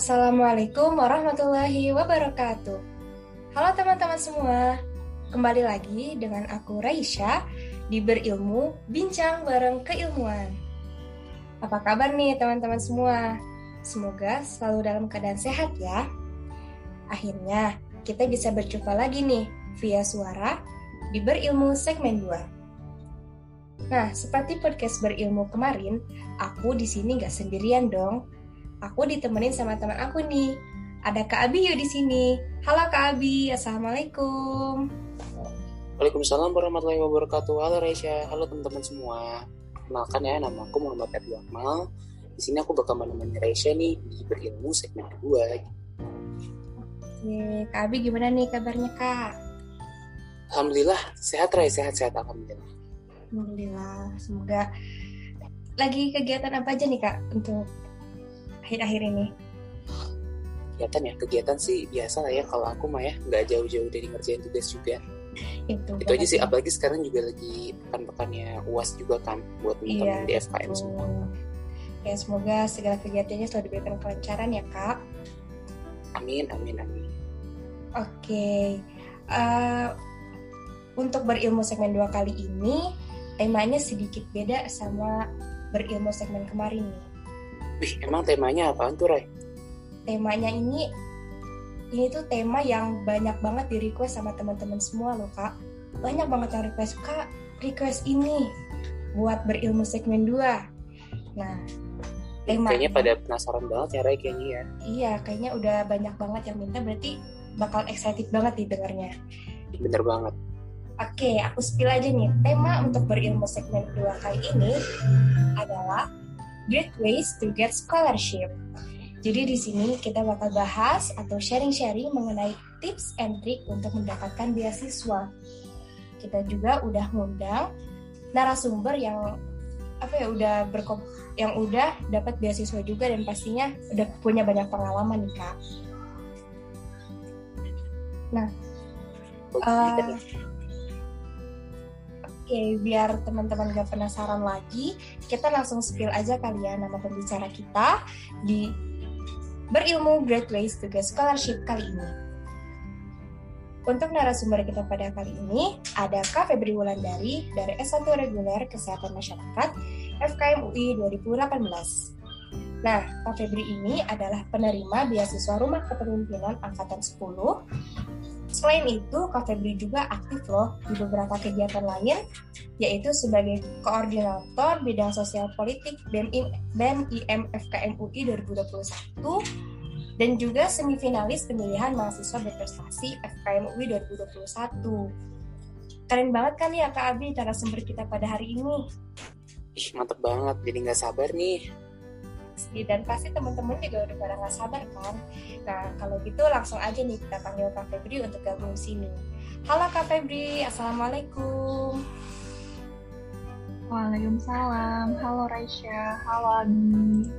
Assalamualaikum warahmatullahi wabarakatuh. Halo teman-teman semua, kembali lagi dengan aku Raisya di Berilmu Bincang Bareng Keilmuan. Apa kabar nih teman-teman semua? Semoga selalu dalam keadaan sehat ya. Akhirnya kita bisa berjumpa lagi nih via suara di Berilmu segmen 2. Nah, seperti podcast berilmu kemarin, aku di sini gak sendirian dong Aku ditemenin sama teman aku nih. Ada Kak Abi yuk di sini. Halo Kak Abi, Assalamualaikum. Waalaikumsalam warahmatullahi wabarakatuh. Halo Resya, halo teman-teman semua. Kenalkan ya, nama aku Muhammad Abi Akmal. Di sini aku bakal menemani Resya nih di berilmu segmen kedua. Oke, Kak Abi gimana nih kabarnya Kak? Alhamdulillah, sehat Ray, sehat-sehat Alhamdulillah. Alhamdulillah, semoga lagi kegiatan apa aja nih Kak untuk akhir-akhir ini? Kegiatan ya, kegiatan sih biasa lah ya kalau aku mah ya nggak jauh-jauh dari ngerjain tugas juga. Itu, itu aja sih, apalagi sekarang juga lagi pekan-pekannya UAS juga kan buat teman-teman iya, di FKM semua. Ya semoga segala kegiatannya selalu diberikan kelancaran ya kak. Amin, amin, amin. Oke, okay. uh, eh, untuk berilmu segmen dua kali ini temanya sedikit beda sama berilmu segmen kemarin nih. Wih, emang temanya apa tuh, Ray? Temanya ini ini tuh tema yang banyak banget di request sama teman-teman semua loh, Kak. Banyak banget yang request, Kak, request ini buat berilmu segmen 2. Nah, tema kayaknya pada penasaran banget ya, Ray, kayaknya ya. Iya, kayaknya udah banyak banget yang minta, berarti bakal excited banget nih dengarnya. Bener banget. Oke, aku spill aja nih. Tema untuk berilmu segmen 2 kali ini adalah Great Ways to Get Scholarship. Jadi di sini kita bakal bahas atau sharing-sharing mengenai tips and trick untuk mendapatkan beasiswa. Kita juga udah ngundang narasumber yang apa ya udah berkom yang udah dapat beasiswa juga dan pastinya udah punya banyak pengalaman nih kak. Nah, uh, Oke, biar teman-teman gak penasaran lagi, kita langsung spill aja kali ya nama pembicara kita di Berilmu Great Ways to Get Scholarship kali ini. Untuk narasumber kita pada kali ini, ada Kak Febri Wulandari dari S1 Reguler Kesehatan Masyarakat FKM UI 2018. Nah, Kak Febri ini adalah penerima beasiswa Rumah Kepemimpinan Angkatan 10 Selain itu, Kak Febri juga aktif loh di beberapa kegiatan lain, yaitu sebagai koordinator bidang sosial politik BEM, BEM IM UI 2021 dan juga semifinalis pemilihan mahasiswa berprestasi FKM UI 2021. Keren banget kan ya Kak Abi cara sumber kita pada hari ini? Ih, mantep banget, jadi nggak sabar nih pasti dan pasti teman-teman juga udah pada nggak sabar kan? Nah kalau gitu langsung aja nih kita panggil Kak Febri untuk gabung sini. Halo Kak Febri assalamualaikum. Waalaikumsalam. Halo Raisya. Halo Abi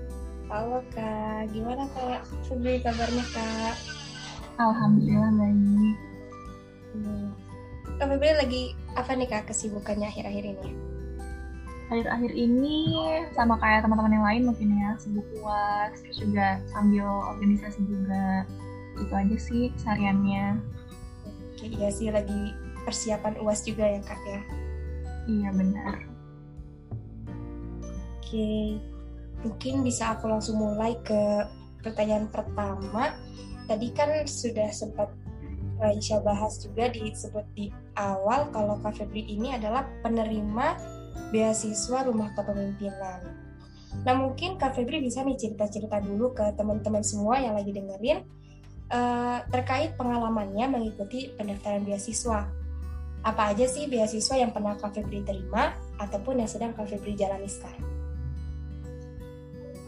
halo Kak. Gimana Kak Febri kabarnya Kak? Alhamdulillah baik. Hmm. Kak Febri lagi apa nih Kak kesibukannya akhir-akhir ini? Akhir-akhir ini sama kayak teman-teman yang lain mungkin ya sibuk uas terus juga sambil organisasi juga. Itu aja sih kesehariannya oke iya sih lagi persiapan uas juga ya kak ya. Iya benar. Oke mungkin bisa aku langsung mulai ke pertanyaan pertama. Tadi kan sudah sempat Raisya bahas juga disebut di awal kalau Kak Febri ini adalah penerima beasiswa rumah kepemimpinan. Nah mungkin Kak Febri bisa nih cerita-cerita dulu ke teman-teman semua yang lagi dengerin uh, terkait pengalamannya mengikuti pendaftaran beasiswa. Apa aja sih beasiswa yang pernah Kak Febri terima ataupun yang sedang Kak Febri jalani sekarang?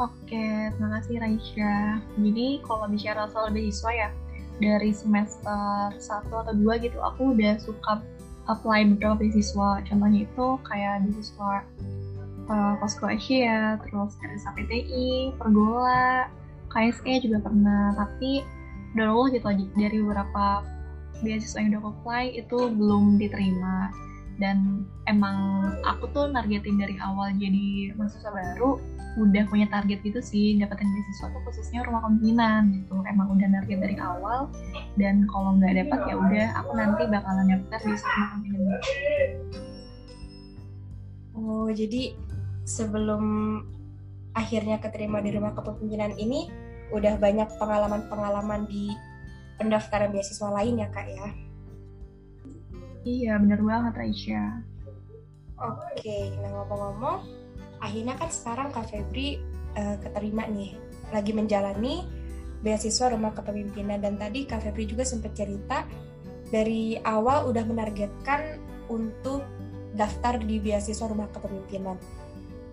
Oke, terima kasih Raisya. Jadi kalau bicara soal beasiswa ya, dari semester 1 atau 2 gitu aku udah suka apply beberapa beasiswa. Contohnya itu kayak beasiswa uh, Posko Asia terus SAPTI, Pergola, KSE juga pernah. Tapi udah lulus gitu dari beberapa beasiswa yang udah apply itu belum diterima dan emang aku tuh nargetin dari awal jadi mahasiswa baru udah punya target gitu sih dapetin beasiswa tuh khususnya rumah kemungkinan gitu. Emang udah target dari awal dan kalau nggak dapat ya udah aku nanti bakalan daftar di rumah kemungkinan oh jadi sebelum akhirnya keterima di rumah kepemimpinan ini udah banyak pengalaman-pengalaman di pendaftaran beasiswa lain ya kak ya iya bener banget Raisya oke nah ngomong-ngomong akhirnya kan sekarang Kak Febri uh, keterima nih lagi menjalani beasiswa rumah kepemimpinan dan tadi Kak Febri juga sempat cerita dari awal udah menargetkan untuk daftar di beasiswa rumah kepemimpinan.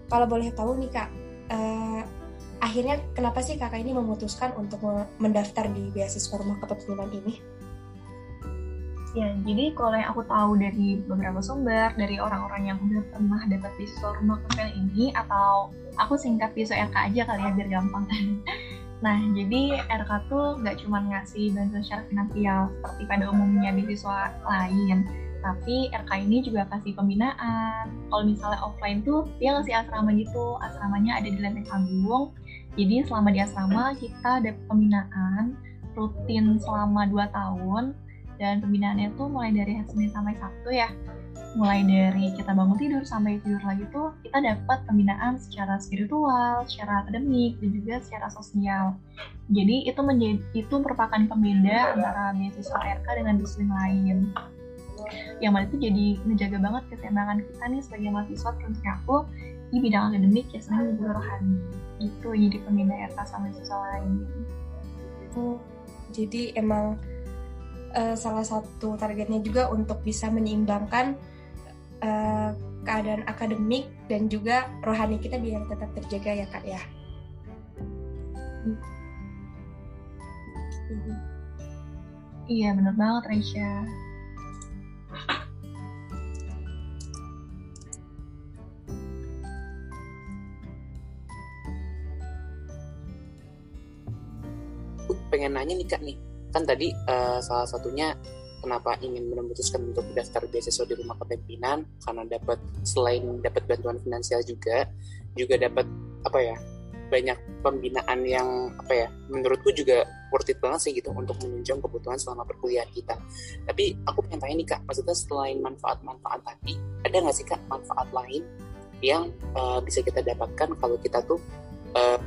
Kalau boleh tahu nih Kak, uh, akhirnya kenapa sih kakak ini memutuskan untuk mendaftar di beasiswa rumah kepemimpinan ini? Ya, jadi kalau yang aku tahu dari beberapa sumber, dari orang-orang yang udah pernah dapat beasiswa rumah kepemimpinan ini, atau aku singkat beasiswa RK aja kali ya biar gampang. nah, jadi RK tuh nggak cuma ngasih bantuan secara finansial seperti pada umumnya beasiswa lain, tapi RK ini juga kasih pembinaan. Kalau misalnya offline tuh dia ngasih asrama gitu, asramanya ada di Lenteng Agung. Jadi selama di asrama kita ada pembinaan rutin selama 2 tahun dan pembinaannya tuh mulai dari hari Senin sampai Sabtu ya mulai dari kita bangun tidur sampai tidur lagi tuh kita dapat pembinaan secara spiritual, secara akademik dan juga secara sosial. Jadi itu menjadi itu merupakan pembeda antara beasiswa RK dengan disiplin lain. Yang mana itu jadi menjaga banget keseimbangan kita nih sebagai mahasiswa terutama aku di bidang akademik ya sama juga rohani. Itu jadi pembeda RK sama beasiswa lain. Oh, jadi emang uh, salah satu targetnya juga untuk bisa menyeimbangkan uh, keadaan akademik dan juga rohani kita biar tetap terjaga ya kak ya. Iya benar banget Raisya. pengen nanya nih kak nih kan tadi uh, salah satunya kenapa ingin memutuskan untuk daftar beasiswa di rumah kepemimpinan karena dapat selain dapat bantuan finansial juga juga dapat apa ya banyak pembinaan yang apa ya menurutku juga worth it banget sih gitu untuk menunjang kebutuhan selama perkuliahan kita. Tapi aku pengen tanya nih kak, maksudnya selain manfaat-manfaat tadi, ada nggak sih kak manfaat lain yang uh, bisa kita dapatkan kalau kita tuh uh,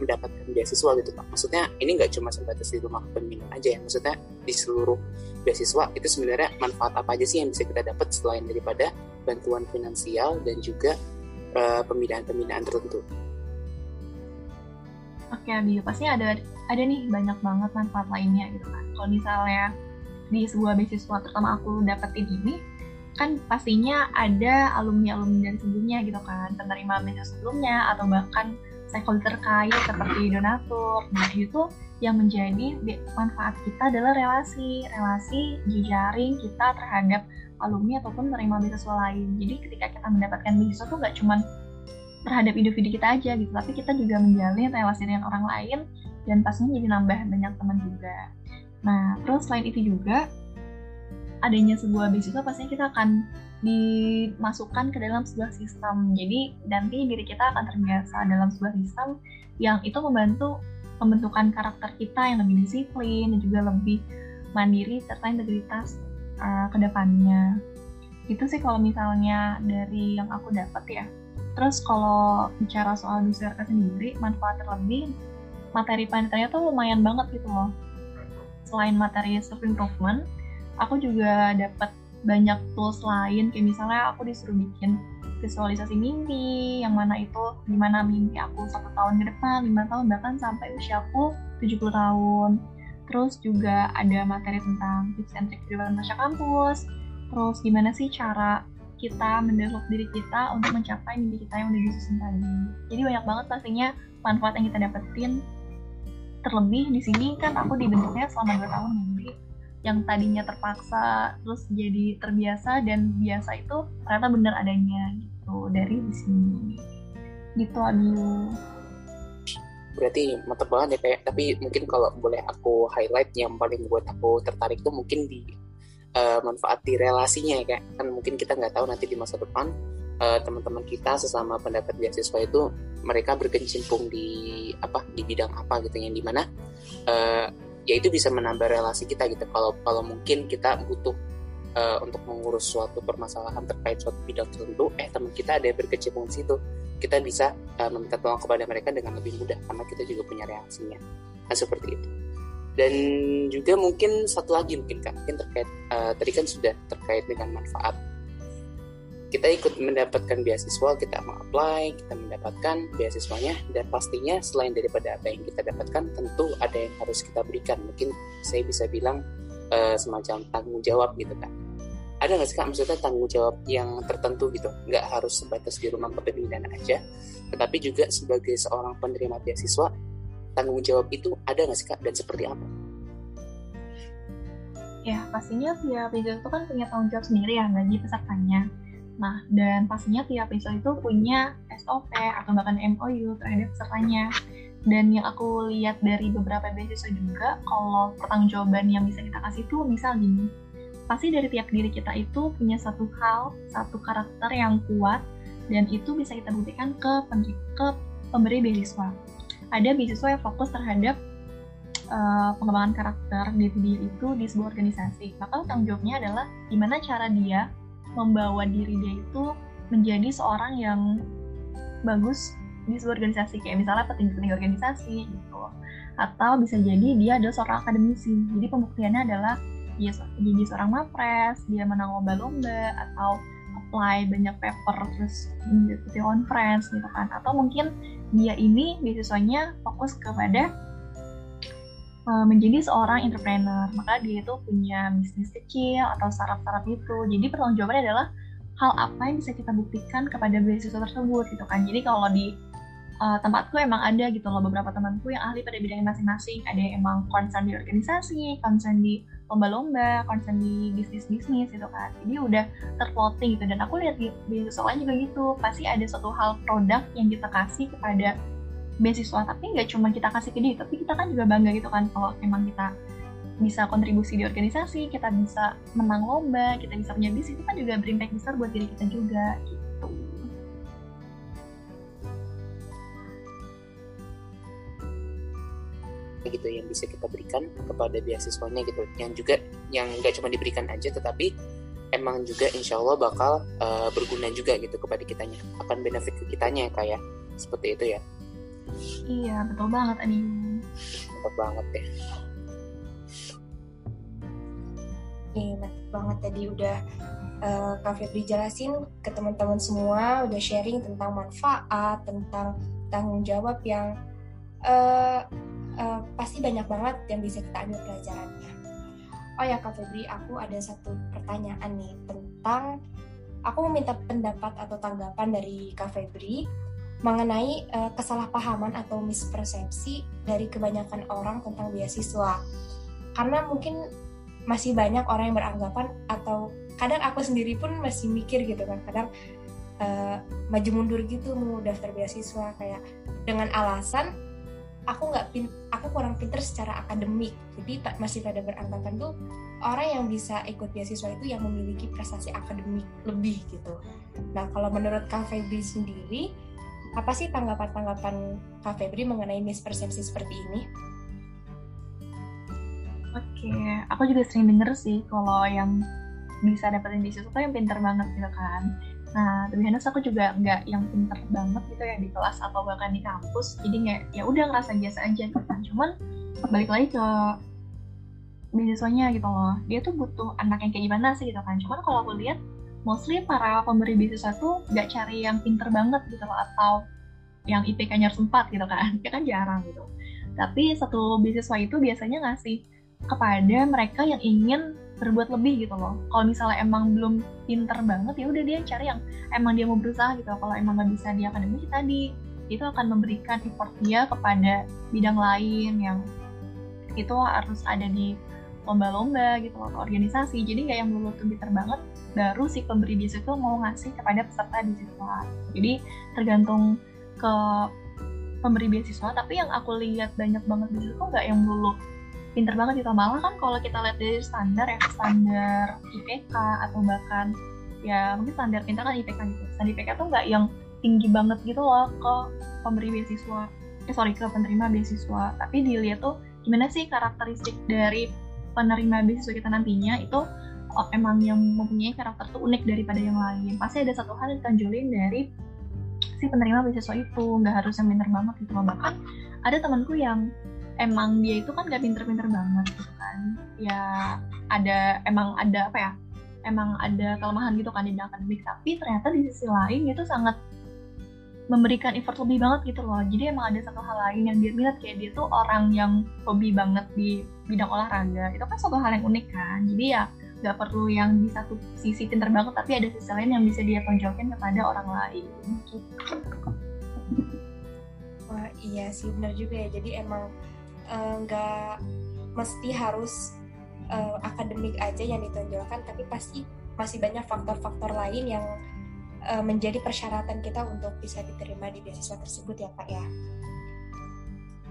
mendapatkan beasiswa gitu pak maksudnya ini nggak cuma sebatas di rumah pembinaan aja ya maksudnya di seluruh beasiswa itu sebenarnya manfaat apa aja sih yang bisa kita dapat selain daripada bantuan finansial dan juga uh, pembinaan-pembinaan tertentu Oke, Abi, pasti ada ada nih banyak banget manfaat lainnya gitu kan. Kalau misalnya di sebuah beasiswa terutama aku dapetin ini, kan pastinya ada alumni-alumni dari sebelumnya gitu kan, penerima beasiswa sebelumnya atau bahkan stakeholder terkait seperti donatur. Nah, itu yang menjadi manfaat kita adalah relasi, relasi jejaring kita terhadap alumni ataupun penerima beasiswa lain. Jadi ketika kita mendapatkan beasiswa tuh nggak cuma terhadap individu kita aja gitu, tapi kita juga menjalin relasi dengan orang lain dan pastinya jadi nambah banyak teman juga. Nah, terus selain itu juga adanya sebuah beasiswa pastinya kita akan dimasukkan ke dalam sebuah sistem. Jadi nanti diri kita akan terbiasa dalam sebuah sistem yang itu membantu pembentukan karakter kita yang lebih disiplin dan juga lebih mandiri serta integritas uh, ke depannya. Itu sih kalau misalnya dari yang aku dapat ya. Terus kalau bicara soal DUSRK sendiri, manfaat terlebih materi paniternya tuh lumayan banget gitu loh. Selain materi self improvement, aku juga dapat banyak tools lain kayak misalnya aku disuruh bikin visualisasi mimpi yang mana itu gimana mimpi aku satu tahun ke depan lima tahun bahkan sampai usia aku 70 tahun. Terus juga ada materi tentang tips and trik kehidupan masa kampus. Terus gimana sih cara kita mendevelop diri kita untuk mencapai mimpi kita yang udah disusun tadi. Jadi banyak banget pastinya manfaat yang kita dapetin. Terlebih di sini kan aku dibentuknya selama dua tahun jadi yang tadinya terpaksa terus jadi terbiasa dan biasa itu ternyata benar adanya gitu dari di sini. Gitu aduh berarti mantep banget ya kayak tapi mungkin kalau boleh aku highlight yang paling buat aku tertarik tuh mungkin di uh, manfaat di relasinya ya kan mungkin kita nggak tahu nanti di masa depan uh, teman-teman kita sesama pendapat beasiswa itu mereka berkecimpung di apa di bidang apa gitu yang di mana uh, ya itu bisa menambah relasi kita gitu. Kalau kalau mungkin kita butuh uh, untuk mengurus suatu permasalahan terkait suatu bidang tertentu eh teman kita ada yang berkecimpung di situ kita bisa uh, meminta tolong kepada mereka dengan lebih mudah karena kita juga punya reaksinya. Nah seperti itu. Dan juga mungkin satu lagi mungkin kan mungkin terkait uh, tadi kan sudah terkait dengan manfaat kita ikut mendapatkan beasiswa, kita apply, kita mendapatkan beasiswanya, dan pastinya selain daripada apa yang kita dapatkan, tentu ada yang harus kita berikan. Mungkin saya bisa bilang uh, semacam tanggung jawab gitu kan. Ada nggak sih kak maksudnya tanggung jawab yang tertentu gitu, nggak harus sebatas di rumah kepemimpinan aja, tetapi juga sebagai seorang penerima beasiswa, tanggung jawab itu ada nggak sih kak dan seperti apa? Ya, pastinya tiap beasiswa itu kan punya tanggung jawab sendiri ya bagi pesertanya Nah, dan pastinya tiap ISO itu punya SOP atau bahkan MOU terhadap pesertanya. Dan yang aku lihat dari beberapa beasiswa juga, kalau pertanggungjawaban yang bisa kita kasih itu misal gini, pasti dari tiap diri kita itu punya satu hal, satu karakter yang kuat, dan itu bisa kita buktikan ke, pemberi, ke pemberi beasiswa. Ada beasiswa yang fokus terhadap uh, pengembangan karakter diri itu di sebuah organisasi. Maka tanggung jawabnya adalah gimana cara dia membawa diri dia itu menjadi seorang yang bagus di sebuah organisasi. Kayak misalnya petinggi-petinggi organisasi gitu. Atau bisa jadi dia adalah seorang akademisi. Jadi pembuktiannya adalah dia jadi seorang mapres dia menang lomba-lomba atau apply banyak paper terus mengikuti conference gitu kan. Atau mungkin dia ini beasiswanya fokus kepada Eh, menjadi seorang entrepreneur. Maka dia itu punya bisnis kecil atau startup-startup itu. Jadi pertanggungjawabannya adalah hal apa yang bisa kita buktikan kepada beasiswa tersebut gitu kan. Jadi kalau di uh, tempatku emang ada gitu loh beberapa temanku yang ahli pada bidangnya masing-masing. Ada yang emang concern di organisasi, concern di lomba-lomba, concern di bisnis-bisnis gitu kan. Jadi udah terplotting gitu. Dan aku lihat di beasiswa lain juga gitu. Pasti ada suatu hal produk yang kita kasih kepada beasiswa tapi nggak cuma kita kasih ke dia tapi kita kan juga bangga gitu kan kalau emang kita bisa kontribusi di organisasi kita bisa menang lomba kita bisa punya bisnis itu kan juga berimpact besar buat diri kita juga gitu. Gitu yang bisa kita berikan kepada beasiswanya gitu. Yang juga yang nggak cuma diberikan aja tetapi emang juga insya Allah bakal uh, berguna juga gitu kepada kitanya. Akan benefit ke kitanya kayak seperti itu ya Iya, betul banget Adi. Betul banget ya. Iya, betul banget tadi udah uh, Kak Febri jelasin ke teman-teman semua, udah sharing tentang manfaat, tentang tanggung jawab yang uh, uh, pasti banyak banget yang bisa kita ambil pelajarannya. Oh ya Kak Febri, aku ada satu pertanyaan nih tentang aku meminta pendapat atau tanggapan dari Kak Febri mengenai uh, kesalahpahaman atau mispersepsi dari kebanyakan orang tentang beasiswa. Karena mungkin masih banyak orang yang beranggapan atau kadang aku sendiri pun masih mikir gitu kan, kadang uh, maju mundur gitu mau daftar beasiswa. Kayak dengan alasan aku nggak pin aku kurang pinter secara akademik. Jadi masih pada beranggapan tuh orang yang bisa ikut beasiswa itu yang memiliki prestasi akademik lebih gitu. Nah kalau menurut Kak Febri sendiri apa sih tanggapan-tanggapan Kak Febri mengenai mispersepsi seperti ini? Oke, aku juga sering denger sih kalau yang bisa dapetin beasiswa tuh yang pinter banget gitu kan. Nah, tapi honest aku juga nggak yang pinter banget gitu ya di kelas atau bahkan di kampus. Jadi nggak ya udah ngerasa biasa aja gitu kan. Cuman balik lagi ke beasiswanya gitu loh. Dia tuh butuh anak yang kayak gimana sih gitu kan. Cuman kalau aku lihat mostly para pemberi beasiswa tuh nggak cari yang pinter banget gitu loh atau yang IPK-nya harus 4 gitu kan. Ya kan jarang gitu. Tapi satu beasiswa itu biasanya ngasih kepada mereka yang ingin berbuat lebih gitu loh. Kalau misalnya emang belum pinter banget ya udah dia cari yang emang dia mau berusaha gitu. Kalau emang nggak bisa di akademik tadi itu akan memberikan effort dia kepada bidang lain yang itu harus ada di lomba-lomba gitu loh, organisasi. Jadi nggak yang lulu tuh pinter banget baru si pemberi beasiswa itu mau ngasih kepada peserta beasiswa jadi tergantung ke pemberi beasiswa tapi yang aku lihat banyak banget di situ nggak yang lulu pinter banget gitu. Malah kan kalau kita lihat dari standar ya standar IPK atau bahkan ya mungkin standar pintar kan IPK gitu. Standar IPK tuh nggak yang tinggi banget gitu loh ke pemberi beasiswa. Eh sorry ke penerima beasiswa. Tapi dilihat tuh gimana sih karakteristik dari penerima beasiswa kita nantinya itu emang yang mempunyai karakter tuh unik daripada yang lain. Pasti ada satu hal yang ditonjolin dari si penerima beasiswa itu. Nggak harus yang pinter banget gitu loh. Bahkan ada temanku yang emang dia itu kan gak pinter-pinter banget gitu kan. Ya ada emang ada apa ya emang ada kelemahan gitu kan di bidang akademik. Tapi ternyata di sisi lain dia tuh sangat memberikan effort lebih banget gitu loh. Jadi emang ada satu hal lain yang dia minat kayak dia tuh orang yang hobi banget di bidang olahraga. Itu kan satu hal yang unik kan. Jadi ya gak perlu yang di satu sisi pinter banget tapi ada sisi lain yang bisa dia tonjolkan kepada orang lain. Gitu. Wah iya sih benar juga ya. Jadi emang Eh, nggak uh, mesti harus uh, akademik aja yang ditonjolkan tapi pasti masih banyak faktor-faktor lain yang uh, menjadi persyaratan kita untuk bisa diterima di beasiswa tersebut ya Pak ya?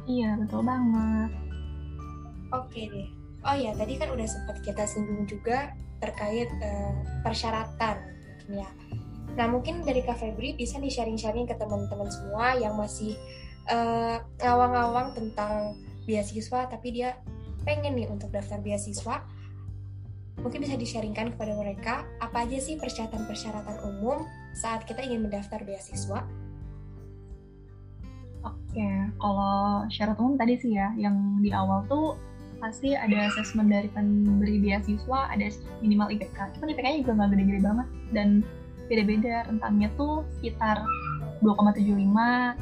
Iya betul banget. Oke deh oh ya tadi kan udah sempat kita singgung juga terkait uh, persyaratan ya. Nah mungkin dari Kak Febri bisa nih sharing-sharing ke teman-teman semua yang masih ngawang-ngawang uh, tentang beasiswa tapi dia pengen nih untuk daftar beasiswa. Mungkin bisa di-sharingkan kepada mereka apa aja sih persyaratan-persyaratan umum saat kita ingin mendaftar beasiswa? Oke, kalau syarat umum tadi sih ya, yang di awal tuh pasti ada asesmen dari pemberi beasiswa, ada minimal IPK. Cuman IPK-nya juga nggak gede-gede banget dan beda-beda. Rentangnya tuh sekitar 2,75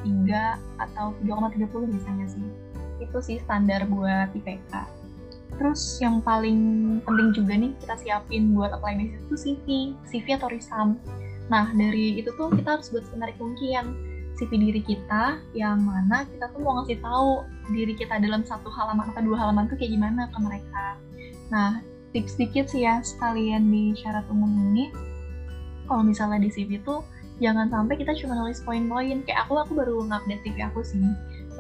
hingga atau 3,30 misalnya sih. Itu sih standar buat IPK terus yang paling penting juga nih kita siapin buat apply beasiswa itu CV CV atau resum nah dari itu tuh kita harus buat skenario kuncian CV diri kita yang mana kita tuh mau ngasih tahu diri kita dalam satu halaman atau dua halaman tuh kayak gimana ke mereka. Nah tips dikit sih ya sekalian di syarat umum ini. Kalau misalnya di CV tuh jangan sampai kita cuma nulis poin-poin. Kayak aku aku baru ngupdate CV aku sih.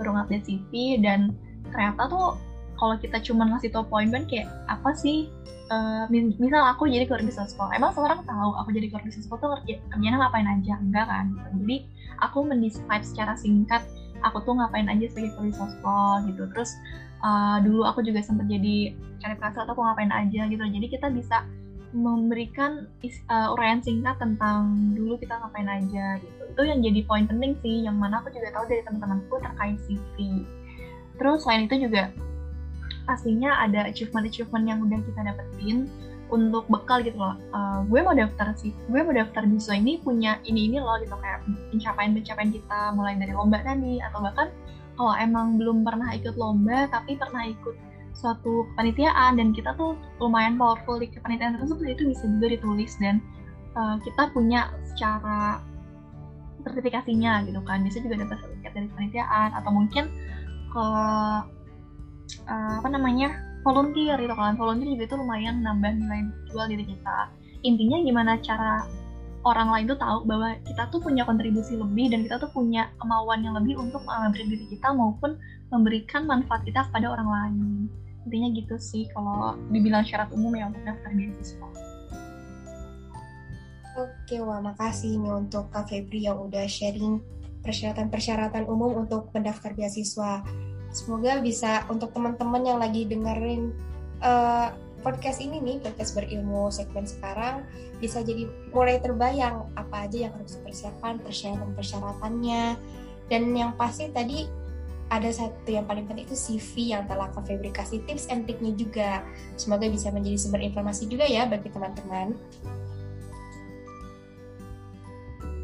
Baru ngupdate CV dan ternyata tuh kalau kita cuma ngasih tau poin-poin kayak apa sih uh, misal aku jadi bisnis school emang seorang tahu aku jadi bisnis school tuh kerja kerjanya ngapain aja? Enggak kan? Jadi aku mendescribe secara singkat aku tuh ngapain aja sebagai bisnis school gitu. Terus uh, dulu aku juga sempat jadi cari prasat aku ngapain aja gitu. Jadi kita bisa memberikan uh, uraian singkat tentang dulu kita ngapain aja gitu. Itu yang jadi poin penting sih yang mana aku juga tahu dari teman-temanku terkait CV terus selain itu juga pastinya ada achievement-achievement yang udah kita dapetin untuk bekal gitu loh. Uh, gue mau daftar sih. Gue mau daftar di siswa ini punya ini ini loh gitu kayak pencapaian-pencapaian kita mulai dari lomba tadi atau bahkan kalau emang belum pernah ikut lomba tapi pernah ikut suatu kepanitiaan dan kita tuh lumayan powerful di kepanitiaan tersebut itu bisa juga ditulis dan uh, kita punya secara sertifikasinya gitu kan. Bisa juga dapat sertifikat dari kepanitiaan atau mungkin ke uh, apa namanya volunteer gitu kan. Volunteer juga itu lumayan nambah nilai jual diri kita. Intinya gimana cara orang lain tuh tahu bahwa kita tuh punya kontribusi lebih dan kita tuh punya kemauan yang lebih untuk mengambil diri kita maupun memberikan manfaat kita kepada orang lain. Intinya gitu sih kalau dibilang syarat umum ya untuk daftar beasiswa. Oke, wah makasih nih untuk Kak Febri yang udah sharing persyaratan-persyaratan umum untuk mendaftar beasiswa. Semoga bisa untuk teman-teman yang lagi dengerin uh, podcast ini nih, podcast berilmu segmen sekarang, bisa jadi mulai terbayang apa aja yang harus dipersiapkan, persyaratan-persyaratannya, dan yang pasti tadi ada satu yang paling penting itu CV yang telah kasih tips and triknya juga. Semoga bisa menjadi sumber informasi juga ya bagi teman-teman.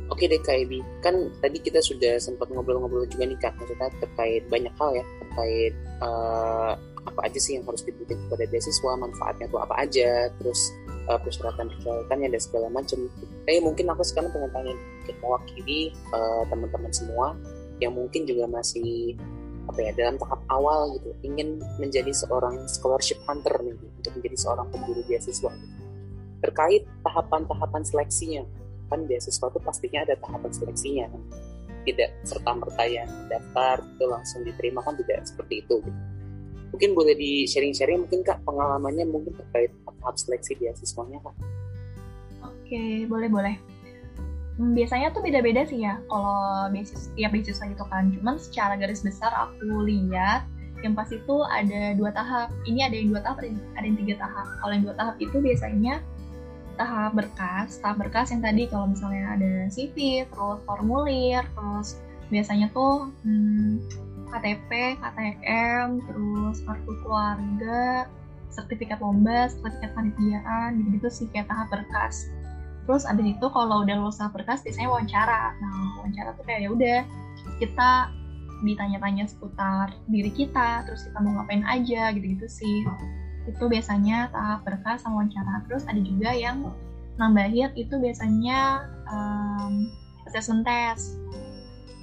Oke deh Kak Ebi, kan tadi kita sudah sempat ngobrol-ngobrol juga nih Kak, maksudnya terkait banyak hal ya, terkait uh, apa aja sih yang harus diberikan kepada beasiswa, manfaatnya itu apa aja, terus uh, persyaratan-persyaratannya dan segala macam. Tapi mungkin aku sekarang pengen tanya mewakili uh, teman-teman semua yang mungkin juga masih apa ya dalam tahap awal gitu ingin menjadi seorang scholarship hunter nih untuk menjadi seorang pemburu beasiswa terkait tahapan-tahapan seleksinya kan beasiswa itu pastinya ada tahapan seleksinya. Kan tidak serta merta yang daftar itu langsung diterima kan tidak seperti itu gitu. mungkin boleh di sharing-sharing mungkin kak pengalamannya mungkin terkait tahap seleksi beasiswanya kak? Oke boleh boleh. Hmm, biasanya tuh beda-beda sih ya kalau beasiswa tiap beasiswa gitu kan. Cuman secara garis besar aku lihat yang pas itu ada dua tahap. Ini ada yang dua tahap ada yang tiga tahap. Kalau yang dua tahap itu biasanya tahap berkas tahap berkas yang tadi kalau misalnya ada CV terus formulir terus biasanya tuh hmm, KTP, KTM, terus kartu keluarga, sertifikat lomba, sertifikat panitiaan, gitu-gitu sih kayak tahap berkas. Terus abis itu kalau udah lulus tahap berkas biasanya wawancara. Nah wawancara tuh kayak ya udah kita ditanya-tanya seputar diri kita, terus kita mau ngapain aja gitu-gitu sih. Itu biasanya tahap berkas sama wawancara. Terus ada juga yang nambahin itu biasanya um, assessment test.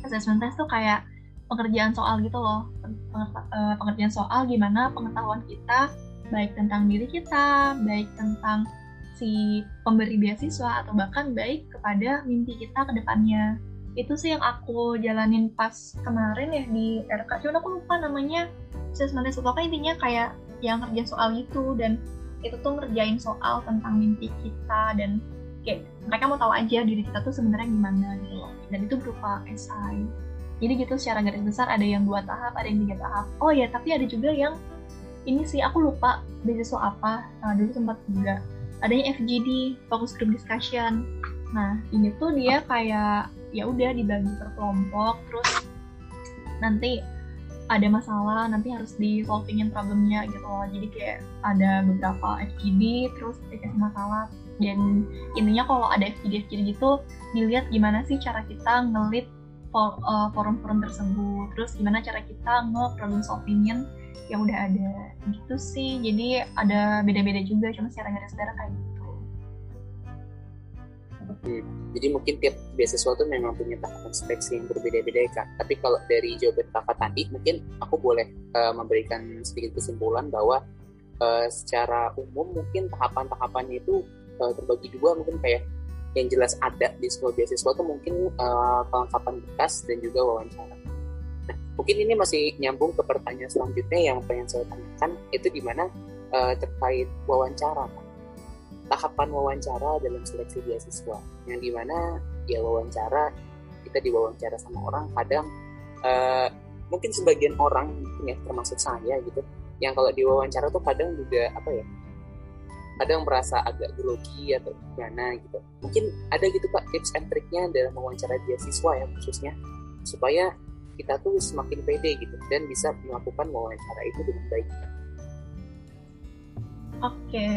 Assessment test tuh kayak pengerjaan soal gitu loh eh, pengerjaan soal gimana pengetahuan kita baik tentang diri kita baik tentang si pemberi beasiswa atau bahkan baik kepada mimpi kita ke depannya itu sih yang aku jalanin pas kemarin ya di RK cuma aku lupa namanya assessment test kan intinya kayak yang kerja soal gitu dan itu tuh ngerjain soal tentang mimpi kita dan kayak mereka mau tahu aja diri kita tuh sebenarnya gimana gitu loh. Dan itu berupa esai. Jadi gitu secara garis besar ada yang dua tahap ada yang tiga tahap. Oh ya tapi ada juga yang ini sih aku lupa beasiswa apa. Nah, dulu sempat juga. Adanya FGD fokus group discussion. Nah ini tuh dia kayak ya udah dibagi per kelompok terus nanti ada masalah nanti harus di solvingin problemnya gitu loh. Jadi kayak ada beberapa FGD terus dikasih masalah. Dan intinya kalau ada FGD FGD gitu dilihat gimana sih cara kita ngelit uh, forum-forum tersebut. Terus gimana cara kita nge-problem solvingin yang udah ada. Gitu sih. Jadi ada beda-beda juga cuma secara garis besar kayak gitu hmm, jadi mungkin tiap beasiswa tuh memang punya tahapan seleksi yang berbeda-beda ya kak tapi kalau dari jawaban kakak tadi mungkin aku boleh uh, memberikan sedikit kesimpulan bahwa uh, secara umum mungkin tahapan-tahapannya itu uh, terbagi dua mungkin kayak yang jelas ada di sebuah beasiswa itu mungkin uh, kelengkapan berkas dan juga wawancara. Nah, mungkin ini masih nyambung ke pertanyaan selanjutnya yang pengen saya tanyakan itu gimana uh, terkait wawancara, Pak. Tahapan wawancara dalam seleksi beasiswa, yang di mana ya wawancara kita diwawancara sama orang kadang uh, mungkin sebagian orang ya termasuk saya gitu yang kalau diwawancara tuh kadang juga apa ya kadang merasa agak grogi atau gimana gitu. Mungkin ada gitu Pak tips and triknya dalam mewawancara beasiswa ya khususnya supaya kita tuh semakin pede gitu dan bisa melakukan wawancara itu dengan baik. Oke,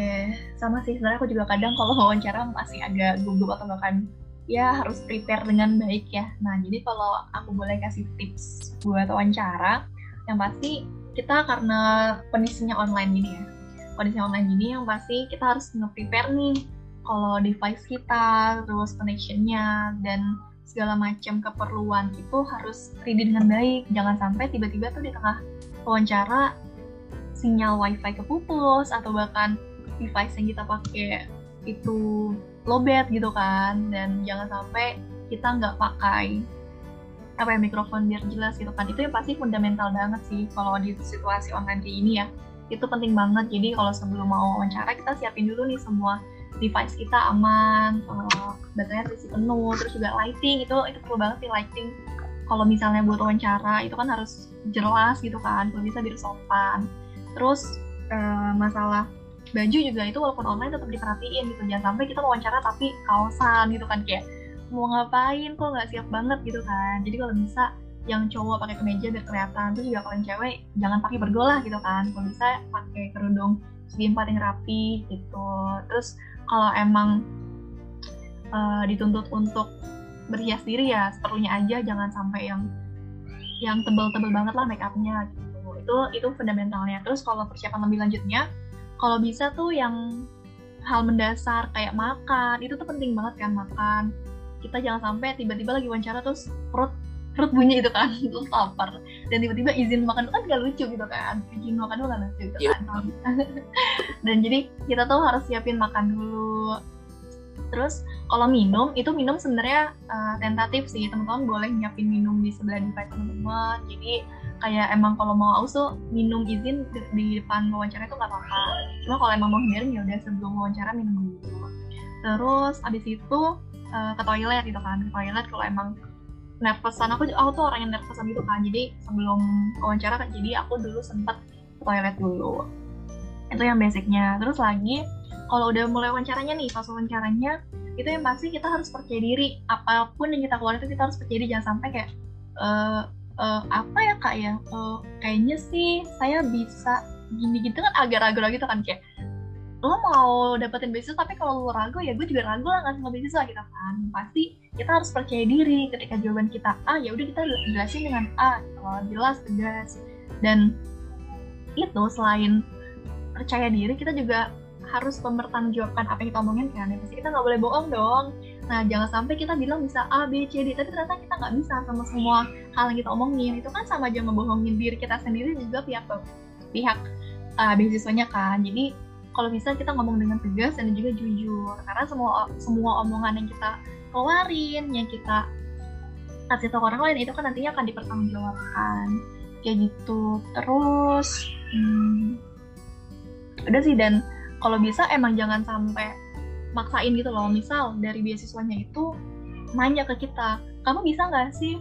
sama sih sebenarnya aku juga kadang kalau wawancara masih agak gugup atau bahkan ya harus prepare dengan baik ya. Nah, jadi kalau aku boleh kasih tips buat wawancara, yang pasti kita karena kondisinya online gini ya, kondisi online gini yang pasti kita harus nge-prepare nih kalau device kita, terus connectionnya, dan segala macam keperluan itu harus ready dengan baik. Jangan sampai tiba-tiba tuh di tengah wawancara sinyal wifi keputus atau bahkan device yang kita pakai itu lowbat gitu kan. Dan jangan sampai kita nggak pakai apa ya mikrofon biar jelas gitu kan. Itu yang pasti fundamental banget sih kalau di situasi online kayak ini ya. Itu penting banget. Jadi kalau sebelum mau wawancara kita siapin dulu nih semua device kita aman uh, baterainya terisi penuh terus juga lighting. Itu itu perlu banget sih lighting. Kalau misalnya buat wawancara itu kan harus jelas gitu kan. Kalau bisa biar sopan terus uh, masalah baju juga itu walaupun online tetap diperhatiin gitu. Jangan sampai kita wawancara tapi kaosan gitu kan kayak mau ngapain kok nggak siap banget gitu kan. Jadi kalau bisa yang cowok pakai kemeja biar kelihatan terus juga kalau cewek jangan pakai bergolah gitu kan. Kalau bisa pakai kerudung segi empat yang rapi gitu. Terus kalau emang uh, dituntut untuk berhias diri ya seperlunya aja. Jangan sampai yang yang tebel-tebel banget lah make upnya gitu itu itu fundamentalnya. Terus kalau persiapan lebih lanjutnya kalau bisa tuh yang hal mendasar kayak makan itu tuh penting banget kan makan. Kita jangan sampai tiba-tiba lagi wawancara terus perut perut bunyi itu kan terus lapar. Dan tiba-tiba izin makan kan gak lucu gitu kan izin makan dulu kan lucu gitu iya. kan. Dan jadi kita tuh harus siapin makan dulu. Terus kalau minum itu minum sebenarnya uh, tentatif sih. Teman-teman boleh nyiapin minum di sebelah depan teman-teman. Jadi kayak emang kalau mau aus tuh minum izin di, depan wawancara itu nggak apa-apa. Cuma kalau emang mau hindarin ya udah sebelum wawancara minum dulu. Terus abis itu uh, ke toilet gitu kan ke toilet kalau emang nervousan aku aku tuh orang yang nervousan gitu kan jadi sebelum wawancara kan jadi aku dulu sempat ke toilet dulu. Itu yang basicnya. Terus lagi kalau udah mulai wawancaranya nih pas wawancaranya itu yang pasti kita harus percaya diri. Apa pun yang kita keluarin itu kita harus percaya diri. Jangan sampai kayak uh, uh, apa ya kak ya? Uh, kayaknya sih saya bisa gini gitu kan agak ragu-ragu gitu kan kayak lo mau dapetin beasiswa tapi kalau lo ragu ya gue juga ragu lah ngasih beasiswa gitu kan. Pasti kita harus percaya diri ketika jawaban kita A ya udah kita jelasin dengan A kalau jelas tegas. Dan itu selain percaya diri kita juga harus mempertanggungjawabkan apa yang kita omongin kan. Ya pasti kita nggak boleh bohong dong nah jangan sampai kita bilang bisa A B C D tapi ternyata kita nggak bisa sama semua hal yang kita omongin. Itu kan sama aja membohongin diri kita sendiri juga pihak pihak uh, beasiswanya kan. Jadi kalau bisa kita ngomong dengan tegas dan juga jujur. Karena semua semua omongan yang kita keluarin yang kita kasih tahu orang lain itu kan nantinya akan dipertanggungjawabkan. Kayak gitu. Terus hmm, udah sih. Dan kalau bisa emang jangan sampai maksain gitu loh. Misal dari beasiswanya itu nanya ke kita kamu bisa nggak sih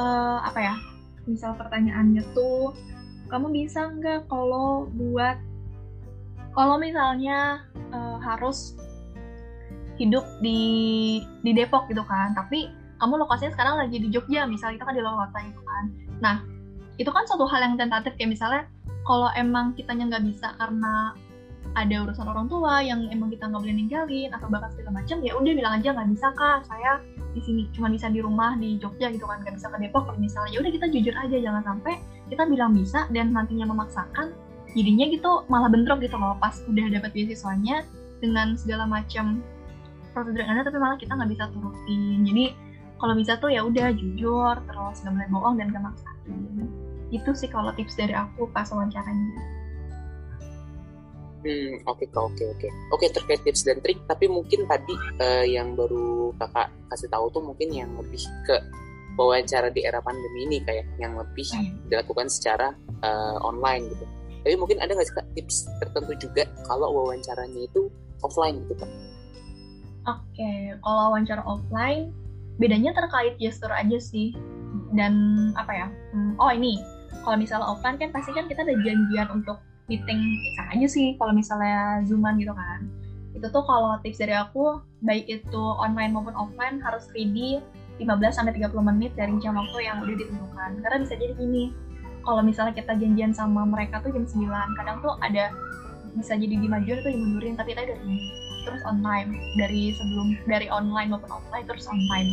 uh, apa ya misal pertanyaannya tuh kamu bisa nggak kalau buat kalau misalnya uh, harus hidup di di Depok gitu kan tapi kamu lokasinya sekarang lagi di Jogja misalnya itu kan di luar kota itu kan. Nah itu kan suatu hal yang tentatif kayak misalnya kalau emang kitanya nggak bisa karena ada urusan orang tua yang emang kita nggak boleh ninggalin atau bahkan segala macam ya udah bilang aja nggak bisa kak. Saya di sini cuma bisa di rumah di Jogja gitu kan nggak bisa ke Depok misalnya. Ya udah kita jujur aja jangan sampai kita bilang bisa dan nantinya memaksakan jadinya gitu malah bentrok gitu loh pas udah dapat beasiswanya dengan segala macam prosedur yang ada tapi malah kita nggak bisa turutin. Jadi kalau bisa tuh ya udah jujur terus nggak boleh bohong dan gak maksain. Itu sih kalau tips dari aku pas wawancaranya Hmm, oke okay, oke okay, oke. Okay. Oke, terkait tips dan trik, tapi mungkin tadi uh, yang baru kakak kasih tahu tuh mungkin yang lebih ke wawancara di era pandemi ini kayak yang lebih hmm. dilakukan secara uh, online gitu. Tapi mungkin ada nggak sih kak tips tertentu juga kalau wawancaranya itu offline gitu kan? Oke, okay. kalau wawancara offline bedanya terkait gesture aja sih dan apa ya? Hmm, oh ini kalau misalnya offline kan pasti kan kita ada janjian untuk meeting aja sih kalau misalnya zooman gitu kan. Itu tuh kalau tips dari aku baik itu online maupun offline harus ready 15 sampai 30 menit dari jam waktu yang udah ditentukan. Karena bisa jadi gini, kalau misalnya kita janjian sama mereka tuh jam 9 kadang tuh ada bisa jadi dimajuin atau dimundurin tapi tadi dari terus online dari sebelum dari online maupun offline terus online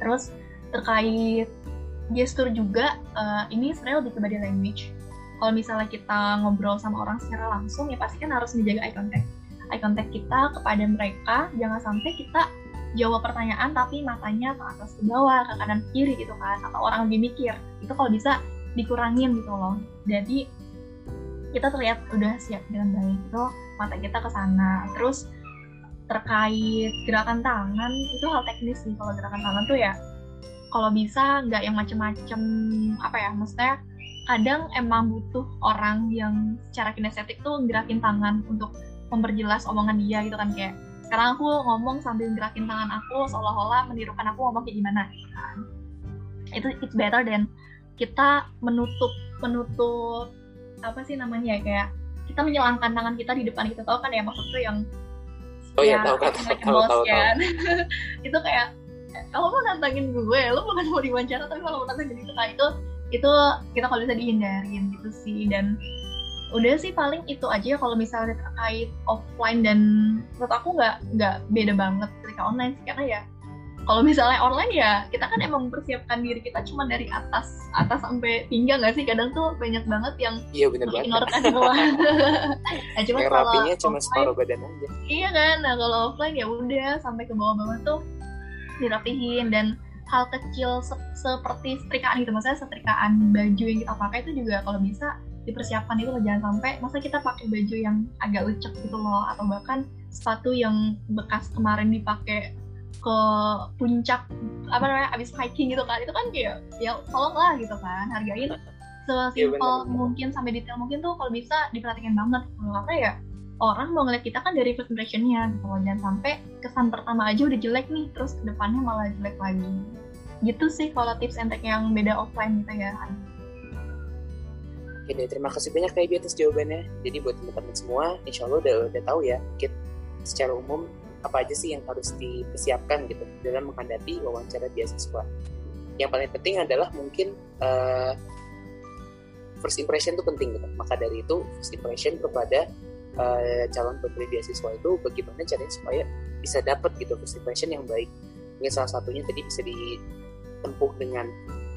terus terkait gestur juga uh, ini sebenarnya lebih ke body language kalau misalnya kita ngobrol sama orang secara langsung ya pasti kan harus menjaga eye contact. Eye contact kita kepada mereka jangan sampai kita jawab pertanyaan tapi matanya ke atas ke bawah ke kanan ke kiri gitu kan. Atau orang lebih mikir. Itu kalau bisa dikurangin gitu loh. Jadi kita terlihat udah siap dengan baik. Itu mata kita ke sana. Terus terkait gerakan tangan itu hal teknis sih. Kalau gerakan tangan tuh ya kalau bisa nggak yang macem-macem apa ya maksudnya kadang emang butuh orang yang secara kinestetik tuh gerakin tangan untuk memperjelas omongan dia gitu kan kayak sekarang aku ngomong sambil gerakin tangan aku seolah-olah menirukan aku ngomong kayak gimana gitu kan. Itu it's better than kita menutup menutup apa sih namanya ya kayak kita menyelangkan tangan kita di depan kita tahu kan ya maksud tuh yang oh iya tahu kan tahu tahu, tahu, kan. Itu kayak kalau mau nantangin gue? Lo bukan mau diwawancara tapi kalau mau nantangin itu kayak itu itu kita kalau bisa dihindarin gitu sih. Dan udah sih paling itu aja kalau misalnya terkait offline dan menurut aku nggak nggak beda banget ketika online sih. Karena ya kalau misalnya online ya kita kan emang mempersiapkan diri kita cuma dari atas atas sampai pinggang nggak sih? Kadang tuh banyak banget yang iya benar banget. kan nah cuma kalau cuma separuh badan aja. Iya kan? Nah kalau offline ya udah sampai ke bawah-bawah tuh dirapihin dan hal kecil se seperti setrikaan gitu. Maksudnya setrikaan baju yang kita pakai itu juga kalau bisa dipersiapkan itu loh. Jangan sampai masa kita pakai baju yang agak lecek gitu loh. Atau bahkan sepatu yang bekas kemarin dipakai ke puncak apa namanya abis hiking gitu kan. Itu kan kayak ya tolong lah gitu kan. Hargain sesimpel ya, mungkin sampai detail mungkin tuh kalau bisa diperhatikan banget. Karena ya orang mau ngeliat kita kan dari first impressionnya gitu loh jangan sampai kesan pertama aja udah jelek nih terus ke depannya malah jelek lagi gitu sih kalau tips and trick yang beda offline gitu ya Oke deh, terima kasih banyak Kak atas jawabannya. Jadi buat teman-teman semua, insya Allah udah, udah tahu ya, mungkin secara umum apa aja sih yang harus dipersiapkan gitu dalam menghadapi wawancara beasiswa. Yang paling penting adalah mungkin uh, first impression itu penting gitu. Maka dari itu first impression kepada uh, calon pemberi beasiswa itu bagaimana caranya supaya bisa dapat gitu first yang baik. Mungkin salah satunya tadi bisa ditempuh dengan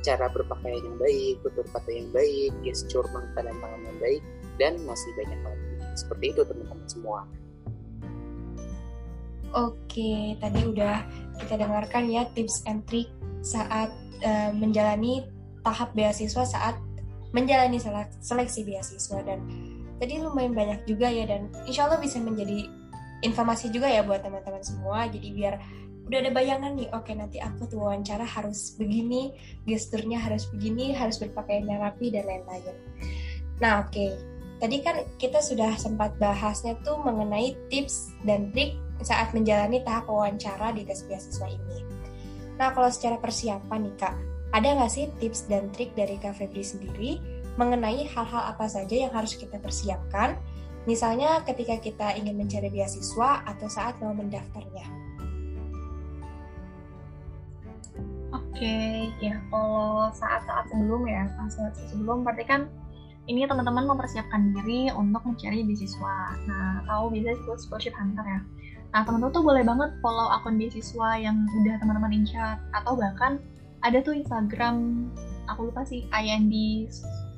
cara berpakaian yang baik, tutur kata yang baik, gesture mata dan tangan yang baik, dan masih banyak lagi. Seperti itu teman-teman semua. Oke, tadi udah kita dengarkan ya tips and trick saat uh, menjalani tahap beasiswa saat menjalani seleksi beasiswa dan tadi lumayan banyak juga ya dan insya Allah bisa menjadi informasi juga ya buat teman-teman semua. Jadi biar udah ada bayangan nih oke nanti aku tuh wawancara harus begini gesturnya harus begini harus berpakaian yang rapi dan lain-lain. Nah oke. Tadi kan kita sudah sempat bahasnya tuh mengenai tips dan trik saat menjalani tahap wawancara di tes beasiswa ini. Nah, kalau secara persiapan nih Kak, ada nggak sih tips dan trik dari Kak Febri sendiri mengenai hal-hal apa saja yang harus kita persiapkan, misalnya ketika kita ingin mencari beasiswa atau saat mau mendaftarnya? Oke, ya kalau saat-saat sebelum ya, saat-saat sebelum berarti kan ini teman-teman mempersiapkan diri untuk mencari beasiswa. Nah, tahu bisa disebut scholarship hunter ya. Nah, teman-teman tuh boleh banget follow akun beasiswa yang udah teman-teman incar atau bahkan ada tuh Instagram aku lupa sih IND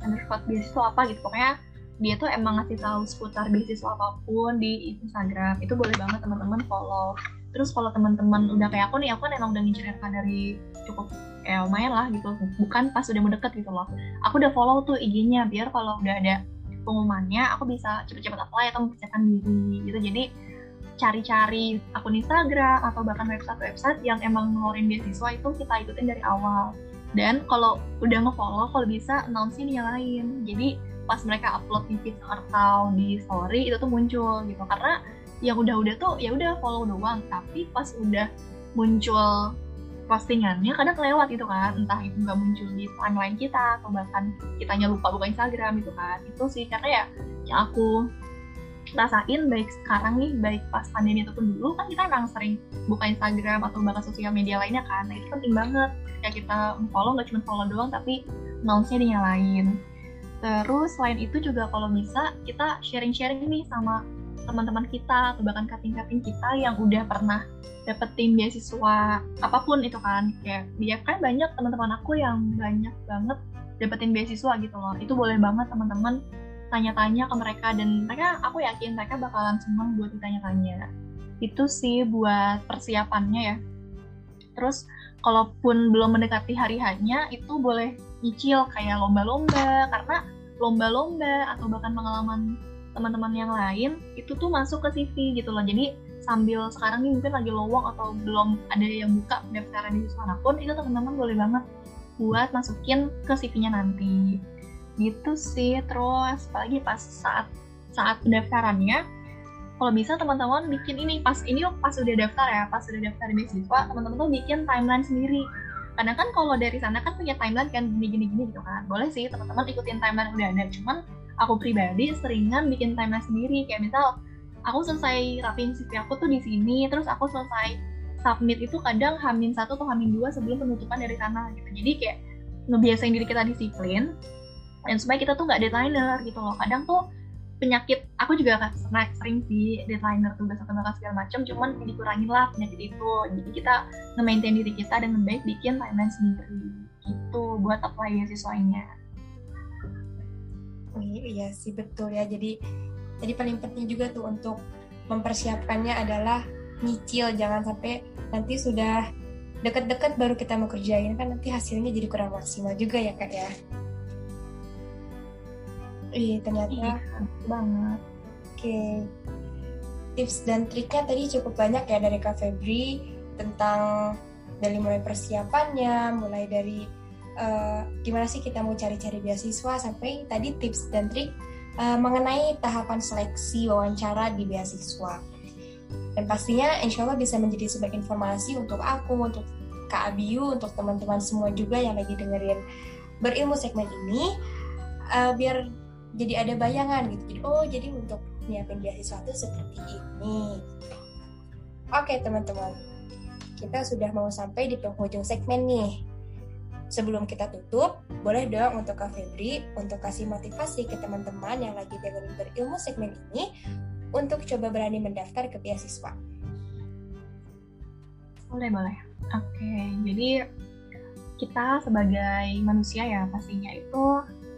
underscore beasiswa apa gitu. Pokoknya dia tuh emang ngasih tahu seputar beasiswa apa pun di Instagram. Itu boleh banget teman-teman follow. Terus kalau teman-teman udah kayak aku nih aku kan emang udah ngincer dari cukup ya lumayan lah gitu. Bukan pas udah mau deket gitu loh. Aku udah follow tuh IG-nya biar kalau udah ada pengumumannya aku bisa cepet-cepet apply atau mempersiapkan diri gitu. Jadi cari-cari akun Instagram atau bahkan website-website yang emang ngeluarin beasiswa itu kita ikutin dari awal. Dan kalau udah nge-follow, kalau bisa announce-nya nyalain. Jadi pas mereka upload di feed atau di story itu tuh muncul gitu. Karena yang udah-udah tuh ya udah follow doang, tapi pas udah muncul postingannya kadang kelewat gitu kan entah itu nggak muncul di timeline kita atau bahkan kitanya lupa buka Instagram gitu kan itu sih karena ya yang aku rasain baik sekarang nih baik pas pandemi ataupun dulu kan kita emang sering buka Instagram atau bahkan sosial media lainnya kan. Nah itu penting banget. Ya kita follow nggak cuma follow doang tapi announce-nya dinyalain terus selain itu juga kalau bisa kita sharing-sharing nih sama teman-teman kita atau bahkan kating-kating kita yang udah pernah dapetin beasiswa apa pun itu kan. Kayak dia kan banyak teman-teman aku yang banyak banget dapetin beasiswa gitu loh. Itu boleh banget teman-teman tanya-tanya ke mereka dan mereka aku yakin mereka bakalan senang buat ditanya-tanya. Itu sih buat persiapannya ya. Terus kalaupun belum mendekati hari hanya itu boleh nyicil kayak lomba-lomba karena lomba-lomba atau bahkan pengalaman teman-teman yang lain itu tuh masuk ke CV gitu loh. Jadi sambil sekarang nih mungkin lagi lowong atau belum ada yang buka pendaftaran di sana pun itu teman-teman boleh banget buat masukin ke CV-nya nanti gitu sih terus apalagi pas saat saat pendaftarannya kalau bisa teman-teman bikin ini pas ini pas udah daftar ya pas udah daftar di beasiswa teman-teman tuh bikin timeline sendiri. Karena kan kalau dari sana kan punya timeline kan gini-gini gini gitu kan. Boleh sih teman-teman ikutin timeline udah ada cuman aku pribadi seringan bikin timeline sendiri. Kayak misal aku selesai rapin CV aku tuh di sini terus aku selesai submit itu kadang hamin satu atau hamin dua sebelum penutupan dari sana gitu. Jadi kayak ngebiasain diri kita disiplin dan supaya kita tuh nggak deadlineer gitu loh. Kadang tuh penyakit aku juga kan sering, sering sih deadlineer tugas atau tugas segala macam cuman dikurangin lah penyakit itu. Jadi kita nge-maintain diri kita dengan baik bikin timeline sendiri. Gitu buat apply siswanya oh, iya sih betul ya. Jadi jadi paling penting juga tuh untuk mempersiapkannya adalah nyicil jangan sampai nanti sudah deket-deket baru kita mau kerjain. Kan nanti hasilnya jadi kurang maksimal juga ya kak ya Iya ternyata iya, banget. Oke. tips dan triknya tadi cukup banyak ya dari Kak Febri tentang dari mulai persiapannya, mulai dari uh, gimana sih kita mau cari-cari beasiswa sampai tadi tips dan trik uh, mengenai tahapan seleksi wawancara di beasiswa. Dan pastinya insya Allah bisa menjadi sebuah informasi untuk aku, untuk Kak Abiu, untuk teman-teman semua juga yang lagi dengerin berilmu segmen ini, uh, biar jadi ada bayangan gitu. Jadi, oh jadi untuk nyiapin beasiswa itu seperti ini. Oke teman-teman, kita sudah mau sampai di penghujung segmen nih. Sebelum kita tutup, boleh dong untuk Kak Febri untuk kasih motivasi ke teman-teman yang lagi dengerin berilmu segmen ini untuk coba berani mendaftar ke beasiswa. Boleh, boleh. Oke, jadi kita sebagai manusia ya pastinya itu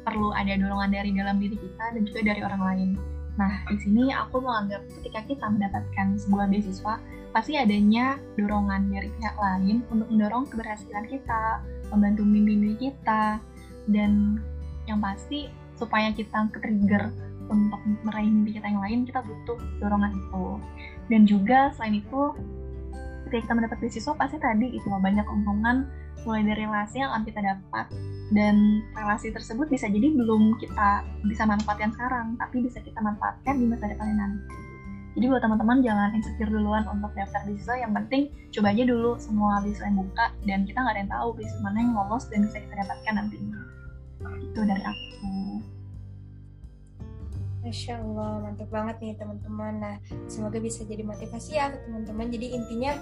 perlu ada dorongan dari dalam diri kita dan juga dari orang lain. Nah, di sini aku menganggap ketika kita mendapatkan sebuah beasiswa, pasti adanya dorongan dari pihak lain untuk mendorong keberhasilan kita, membantu mimpi-mimpi kita, dan yang pasti supaya kita ke-trigger untuk meraih mimpi kita yang lain, kita butuh dorongan itu. Dan juga selain itu, ketika kita mendapat beasiswa, pasti tadi itu banyak omongan mulai dari relasi yang akan kita dapat dan relasi tersebut bisa jadi belum kita bisa manfaatkan sekarang, tapi bisa kita manfaatkan di masa depan nanti. Jadi buat teman-teman jangan insecure duluan untuk daftar beasiswa, yang penting coba aja dulu semua beasiswa yang buka dan kita nggak ada yang tahu beasiswa mana yang lolos dan bisa kita dapatkan nantinya. Itu dari aku. Masya Allah, mantap banget nih teman-teman. Nah, semoga bisa jadi motivasi ya teman-teman. Jadi intinya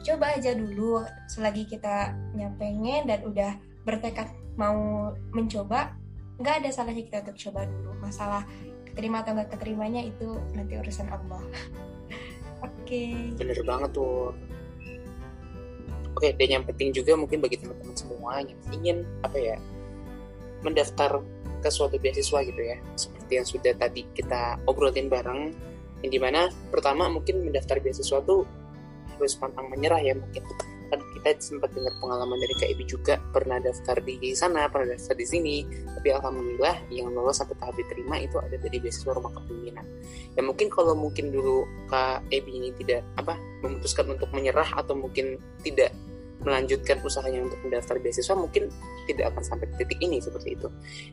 coba aja dulu selagi kita nyampengen dan udah bertekad mau mencoba, nggak ada salahnya kita untuk coba dulu. Masalah keterima atau nggak keterimanya itu nanti urusan Allah oke okay. bener banget tuh oke dan yang penting juga mungkin bagi teman-teman semua yang ingin apa ya mendaftar ke suatu beasiswa gitu ya seperti yang sudah tadi kita obrolin bareng yang di mana pertama mungkin mendaftar beasiswa tuh harus pantang menyerah ya mungkin kan kita sempat dengar pengalaman dari Kak juga pernah daftar di sana, pernah daftar di sini, tapi alhamdulillah yang lolos sampai tahap diterima itu ada dari beasiswa rumah kepemimpinan. Ya mungkin kalau mungkin dulu Kak ini tidak apa memutuskan untuk menyerah atau mungkin tidak melanjutkan usahanya untuk mendaftar beasiswa mungkin tidak akan sampai titik ini seperti itu.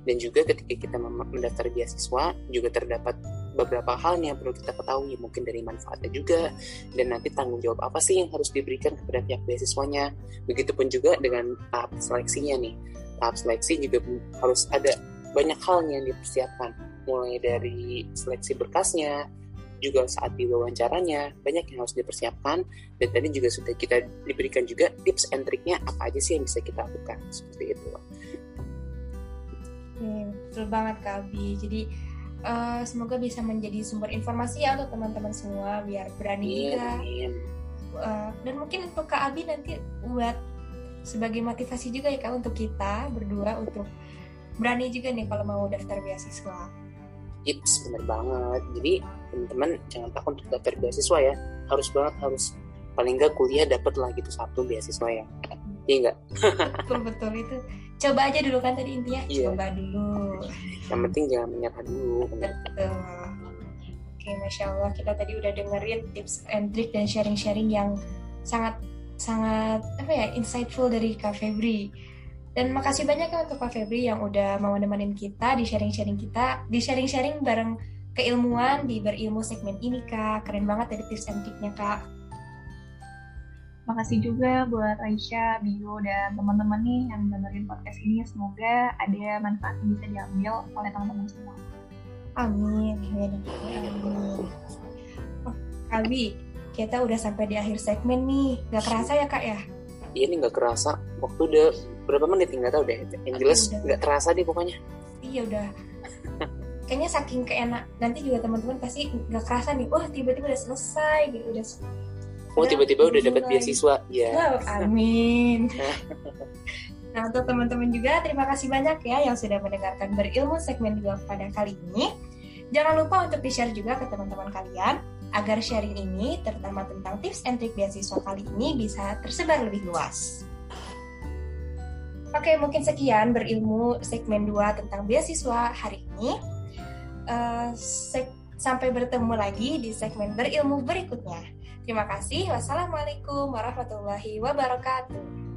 Dan juga ketika kita mendaftar beasiswa juga terdapat beberapa hal yang perlu kita ketahui mungkin dari manfaatnya juga dan nanti tanggung jawab apa sih yang harus diberikan kepada pihak beasiswanya. Begitupun juga dengan tahap seleksinya nih. Tahap seleksi juga harus ada banyak hal yang dipersiapkan. Mulai dari seleksi berkasnya juga saat wawancaranya banyak yang harus dipersiapkan dan tadi juga sudah kita diberikan juga tips and triknya apa aja sih yang bisa kita lakukan seperti itu. Hmm, betul banget Kak Abi. Jadi uh, semoga bisa menjadi sumber informasi ya untuk teman-teman semua biar berani juga. Uh, dan mungkin untuk Kak Abi nanti buat sebagai motivasi juga ya Kak untuk kita berdua untuk berani juga nih kalau mau daftar beasiswa. Yes, bener banget. Jadi teman-teman jangan takut untuk daftar beasiswa ya. Harus banget harus paling nggak kuliah dapat lah gitu satu beasiswa ya. Iya enggak? betul betul itu coba aja dulu kan tadi intinya yeah. coba dulu yang penting jangan menyerah dulu betul oke masya allah kita tadi udah dengerin tips and trick dan sharing-sharing yang sangat sangat apa ya insightful dari Kak Febri dan makasih banyak ya untuk Kak Febri yang udah mau nemenin kita di sharing-sharing kita di sharing-sharing bareng keilmuan di berilmu segmen ini Kak keren banget dari tips and triknya Kak Makasih juga buat Aisyah, Bio, dan teman-teman nih yang dengerin podcast ini. Semoga ada manfaat yang bisa diambil oleh teman-teman semua. Amin. Amin. Amin. Oh, Abi, kita udah sampai di akhir segmen nih. Gak kerasa ya kak ya? Iya nih gak kerasa. Waktu udah berapa menit nggak tahu deh. Yang jelas nggak terasa deh pokoknya. Iya udah. Kayaknya saking keenak. Nanti juga teman-teman pasti nggak kerasa nih. Wah tiba-tiba udah selesai gitu. Udah oh tiba-tiba udah dapat beasiswa ya amin nah untuk teman-teman juga terima kasih banyak ya yang sudah mendengarkan berilmu segmen 2 pada kali ini jangan lupa untuk di share juga ke teman-teman kalian agar sharing ini terutama tentang tips and trick beasiswa kali ini bisa tersebar lebih luas Oke, mungkin sekian berilmu segmen 2 tentang beasiswa hari ini. Uh, Sampai bertemu lagi di segmen berilmu berikutnya. Terima kasih. Wassalamualaikum warahmatullahi wabarakatuh.